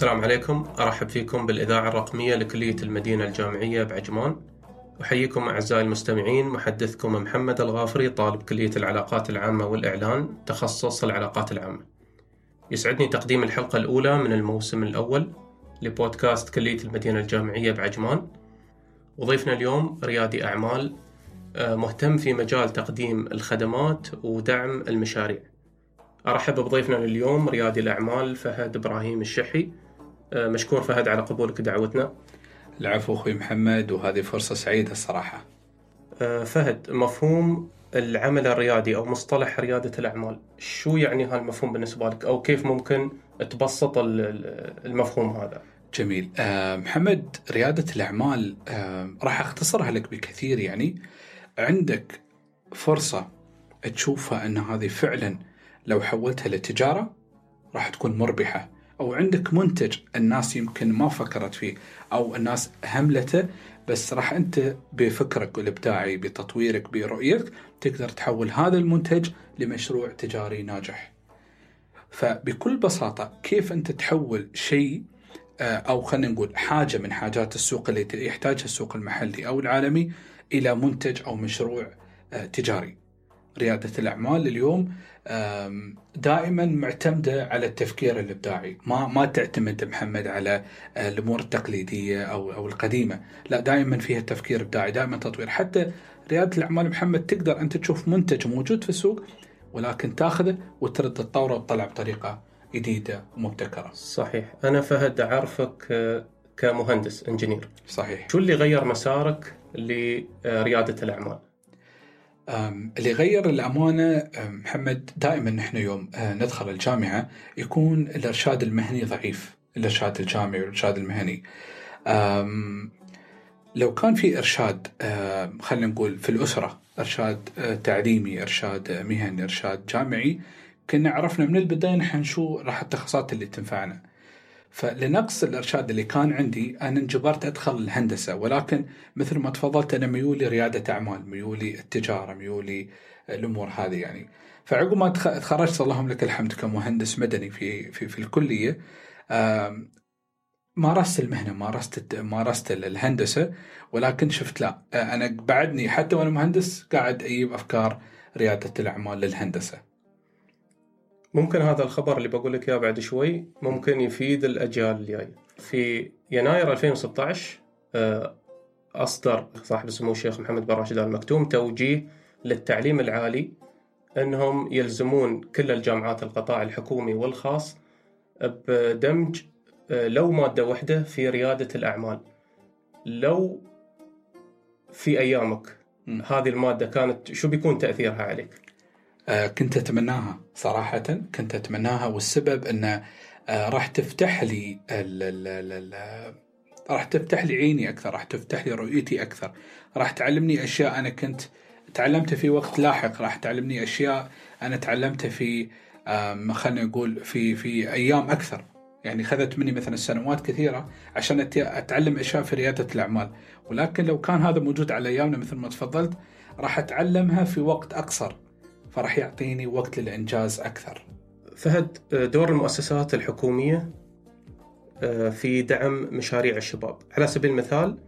السلام عليكم. أرحب فيكم بالإذاعة الرقمية لكلية المدينة الجامعية بعجمان. أحييكم أعزائي المستمعين محدثكم محمد الغافري طالب كلية العلاقات العامة والإعلان تخصص العلاقات العامة. يسعدني تقديم الحلقة الأولى من الموسم الأول لبودكاست كلية المدينة الجامعية بعجمان. وضيفنا اليوم ريادي أعمال آه، مهتم في مجال تقديم الخدمات ودعم المشاريع. أرحب بضيفنا لليوم ريادي الأعمال فهد إبراهيم الشحي. مشكور فهد على قبولك دعوتنا. العفو أخوي محمد وهذه فرصة سعيدة الصراحة. آه، فهد مفهوم العمل الريادي أو مصطلح ريادة الأعمال شو يعني هالمفهوم بالنسبة لك؟ أو كيف ممكن تبسط المفهوم هذا؟ جميل. أه محمد ريادة الأعمال أه راح أختصرها لك بكثير يعني. عندك فرصة تشوفها أن هذه فعلا لو حولتها لتجارة راح تكون مربحة. أو عندك منتج الناس يمكن ما فكرت فيه أو الناس هملته بس راح أنت بفكرك الإبداعي بتطويرك برؤيتك تقدر تحول هذا المنتج لمشروع تجاري ناجح. فبكل بساطة كيف أنت تحول شيء آه، أو خلينا نقول حاجة من حاجات السوق اللي يحتاجها السوق المحلي أو العالمي إلى منتج أو مشروع آه، تجاري. ريادة الأعمال اليوم دائما معتمدة على التفكير الإبداعي. ما ما تعتمد محمد على الأمور التقليدية أو أو القديمة. لا دائما فيها تفكير إبداعي دائما تطوير. حتى ريادة الأعمال محمد تقدر أنت تشوف منتج موجود في السوق ولكن تاخذه وترد تطوره وتطلع بطريقة جديدة ومبتكرة. صحيح. أنا فهد أعرفك آه، كمهندس إنجينير. صحيح. شو اللي غير مسارك لريادة الأعمال؟ اللي غير الأمانة محمد دائما نحن يوم أه، ندخل الجامعة يكون الإرشاد المهني ضعيف الإرشاد الجامعي والإرشاد المهني. لو كان في إرشاد خلينا نقول في الأسرة إرشاد أه، تعليمي إرشاد مهني إرشاد جامعي كنا عرفنا من البداية نحن شو راح التخصصات اللي تنفعنا. فلنقص الإرشاد اللي كان عندي أنا انجبرت أدخل الهندسة ولكن مثل ما تفضلت أنا ميولي ريادة أعمال ميولي التجارة ميولي الأمور هذه يعني. فعقب ما تخرجت اللهم لك الحمد كمهندس مدني في في في الكلية مارست المهنة مارست مارست الهندسة ولكن شفت لا أنا بعدني حتى وأنا مهندس قاعد أجيب أفكار ريادة الأعمال للهندسة. ممكن هذا الخبر اللي بقول لك إياه بعد شوي ممكن يفيد الأجيال الجايه. في يناير 2016 آه، أصدر صاحب السمو الشيخ محمد بن راشد ال مكتوم توجيه للتعليم العالي إنهم يلزمون كل الجامعات القطاع الحكومي والخاص بدمج آه، لو مادة واحدة في ريادة الأعمال. لو في أيامك هذه المادة كانت شو بيكون تأثيرها عليك؟ آه، كنت أتمناها صراحة كنت أتمناها والسبب انه آه، راح تفتح لي راح تفتح لي عيني أكثر راح تفتح لي رؤيتي أكثر. راح تعلمني أشياء أنا كنت تعلمتها في وقت لاحق راح تعلمني أشياء أنا تعلمتها في خلينا نقول في في أيام أكثر. يعني خذت مني مثلا سنوات كثيرة عشان أتعلم أشياء في ريادة الأعمال. ولكن لو كان هذا موجود على أيامنا مثل ما تفضلت راح أتعلمها في وقت أقصر. فراح يعطيني وقت للإنجاز أكثر. فهد دور المؤسسات الحكومية آه، في دعم مشاريع الشباب. على سبيل المثال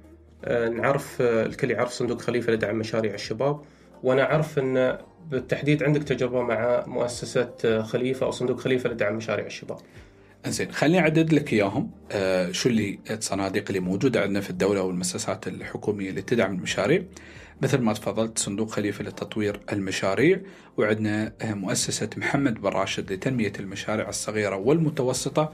آه، نعرف آه، الكل يعرف صندوق خليفة لدعم مشاريع الشباب وأنا أعرف أن بالتحديد عندك تجربة مع مؤسسة خليفة أو صندوق خليفة لدعم مشاريع الشباب. انزين خليني اعدد لك إياهم. آه شو اللي الصناديق اللي موجودة عندنا في الدولة والمؤسسات الحكومية اللي تدعم المشاريع. مثل ما تفضلت صندوق خليفة لتطوير المشاريع وعندنا مؤسسة محمد بن راشد لتنمية المشاريع الصغيرة والمتوسطة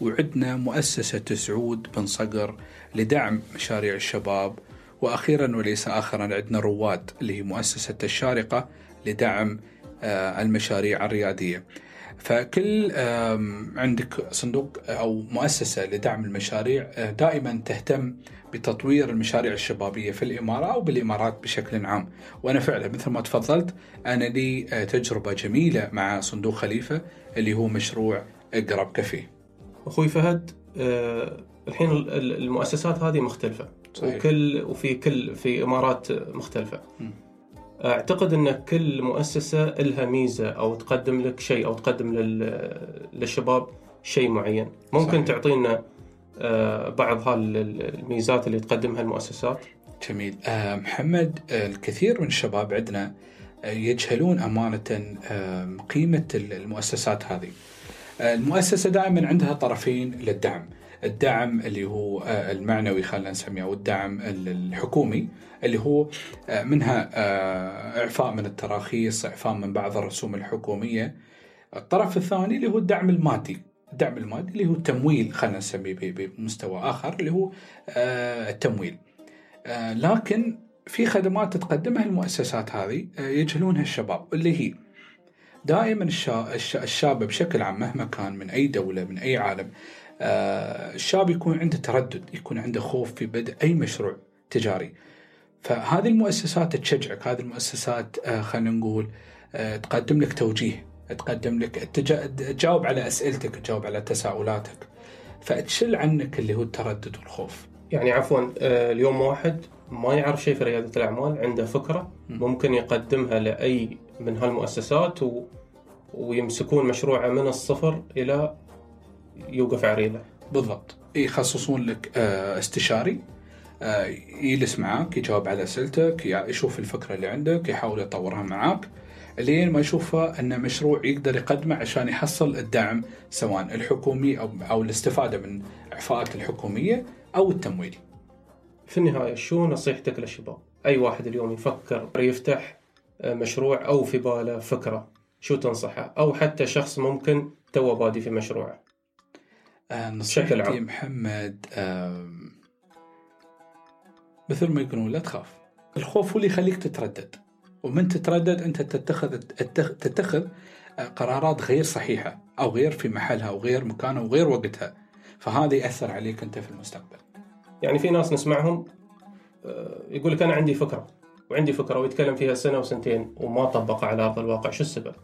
وعندنا مؤسسة سعود بن صقر لدعم مشاريع الشباب وأخيرا وليس آخرا عندنا رواد اللي هي مؤسسة الشارقة لدعم آه، المشاريع الريادية. فكل عندك صندوق أو مؤسسة لدعم المشاريع آه، دائما تهتم بتطوير المشاريع الشبابية في الإمارة أو بالإمارات بشكل عام، وأنا فعلا مثل ما تفضلت أنا لي آه، تجربة جميلة مع صندوق خليفة اللي هو مشروع أقرب كافيه. أخوي فهد أه الحين المؤسسات هذه مختلفة صحيح. وكل وفي كل في إمارات مختلفة. م. أعتقد أن كل مؤسسة لها ميزة أو تقدم لك شيء أو تقدم للشباب شيء معين. ممكن صحيح. تعطينا آه، بعض هالميزات اللي تقدمها المؤسسات؟ جميل. آه، محمد آه، الكثير من الشباب عندنا يجهلون أمانة قيمة المؤسسات هذه. المؤسسة دائما عندها طرفين للدعم. الدعم اللي هو آه، المعنوي خلينا نسميه أو الدعم ال- الحكومي اللي هو آه، منها آه، إعفاء من التراخيص إعفاء من بعض الرسوم الحكومية. الطرف الثاني اللي هو الدعم المادي. الدعم المادي اللي هو التمويل خلينا نسميه بمستوى آخر اللي هو التمويل. لكن في خدمات تقدمها المؤسسات هذه يجهلونها الشباب اللي هي دائما الشا- الش- الشاب بشكل عام مهما كان من أي دولة من أي عالم الشاب يكون عنده تردد يكون عنده خوف في بدء أي مشروع تجاري. فهذه المؤسسات تشجعك هذه المؤسسات آه، خلينا نقول آه، تقدم لك توجيه تقدم لك تجا- تجاوب على أسئلتك تجاوب على تساؤلاتك. فتشل عنك اللي هو التردد والخوف. يعني عفوا آه، اليوم واحد ما يعرف شيء في ريادة الأعمال عنده فكرة ممكن يقدمها لأي من هالمؤسسات و... ويمسكون مشروعه من الصفر إلى يوقف عريضة بالضبط. يخصصون لك آه، استشاري آه، يجلس معاك يجاوب على أسئلتك يشوف الفكرة اللي عندك يحاول يطورها معاك لين ما يشوفها أن مشروع يقدر يقدمه عشان يحصل الدعم سواء الحكومي أو أو الاستفادة من إعفاءات الحكومية أو التمويل. في النهاية شو نصيحتك للشباب؟ أي واحد اليوم يفكر يفتح آه، مشروع أو في باله فكرة شو تنصحه؟ أو حتى شخص ممكن تو بادي في مشروعه. آه، بشكل عام. محمد آم، مثل ما يقولون لا تخاف الخوف هو اللي يخليك تتردد ومن تتردد أنت تتخذ تتخ- تتخذ آه، قرارات غير صحيحة أو غير في محلها أو غير مكانها وغير وقتها فهذا يأثر عليك أنت في المستقبل يعني في ناس نسمعهم آه، يقول لك أنا عندي فكرة وعندي فكرة ويتكلم فيها سنة وسنتين وما طبقها على أرض الواقع شو السبب؟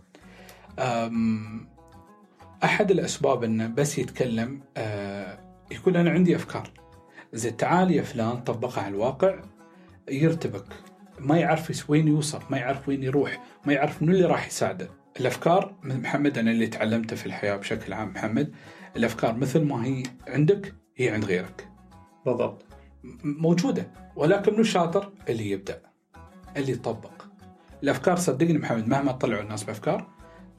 أحد الأسباب إنه بس يتكلم آه، يقول أنا عندي أفكار. زين تعال يا فلان طبقها على الواقع يرتبك. ما يعرف وين يوصل ما يعرف وين يروح ما يعرف منو اللي راح يساعده. الأفكار من محمد أنا اللي تعلمته في الحياة بشكل عام محمد الأفكار مثل ما هي عندك هي عند غيرك. بالضبط. موجودة ولكن منو الشاطر؟ اللي يبدأ اللي يطبق. الأفكار صدقني محمد مهما طلعوا الناس بأفكار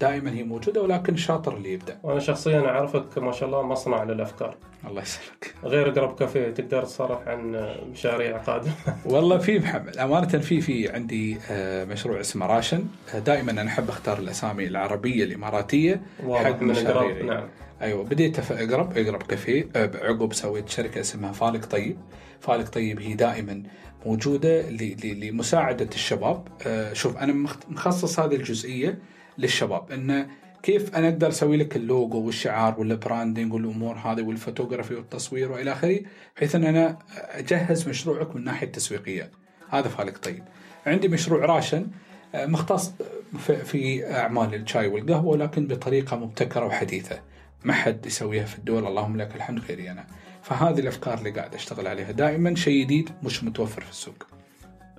دائما هي موجودة ولكن الشاطر اللي يبدأ. وأنا شخصيا أعرفك ما شاء الله مصنع للأفكار. الله يسلمك. غير قرب كافيه تقدر تصرح عن مشاريع قادمة. والله في محمد أمانة في في عندي آه، مشروع اسمه راشن. دائما أنا أحب أختار الأسامي العربية الإماراتية حق من نعم. أيوه بديت أف- أقرب أقرب كافيه. آه، عقب سويت شركة اسمها فالك طيب. فالك طيب هي دائما موجودة لمساعدة الشباب. آه، شوف أنا مخصص هذه الجزئية للشباب. انه كيف أنا أقدر أسوي لك اللوجو والشعار وال branding والأمور هذه والفوتوغرافي والتصوير وإلى آخره بحيث إن أنا أجهز مشروعك من ناحية تسويقية. هذا فالك طيب. عندي مشروع راشن مختص في- في أعمال الشاي والقهوة ولكن بطريقة مبتكرة وحديثة. ما حد يسويها في الدول اللهم لك الحمد غيري أنا. فهذه الأفكار اللي قاعد أشتغل عليها. دائما شيء جديد مش متوفر في السوق.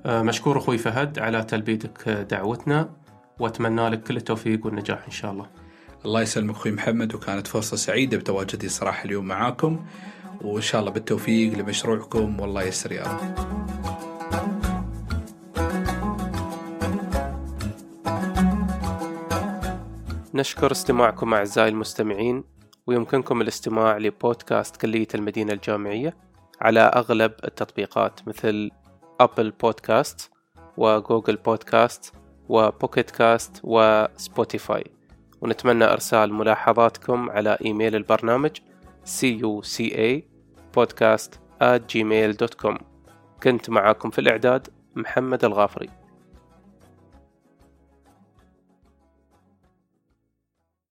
مشكور أخوي فهد على تلبيتك دعوتنا. وأتمنى لك كل التوفيق والنجاح إن شاء الله. الله يسلمك أخوي محمد وكانت فرصة سعيدة بتواجدي صراحة اليوم معاكم وإن شاء الله بالتوفيق لمشروعكم والله يسر يا رب. نشكر استماعكم أعزائي المستمعين ويمكنكم الاستماع لبودكاست كلية المدينة الجامعية على أغلب التطبيقات مثل Apple Podcast و Google Podcast و Pocket Cast و Spotify ونتمنى إرسال ملاحظاتكم على إيميل البرنامج cuca podcast at gmail.com كنت معاكم في الإعداد محمد الغافري.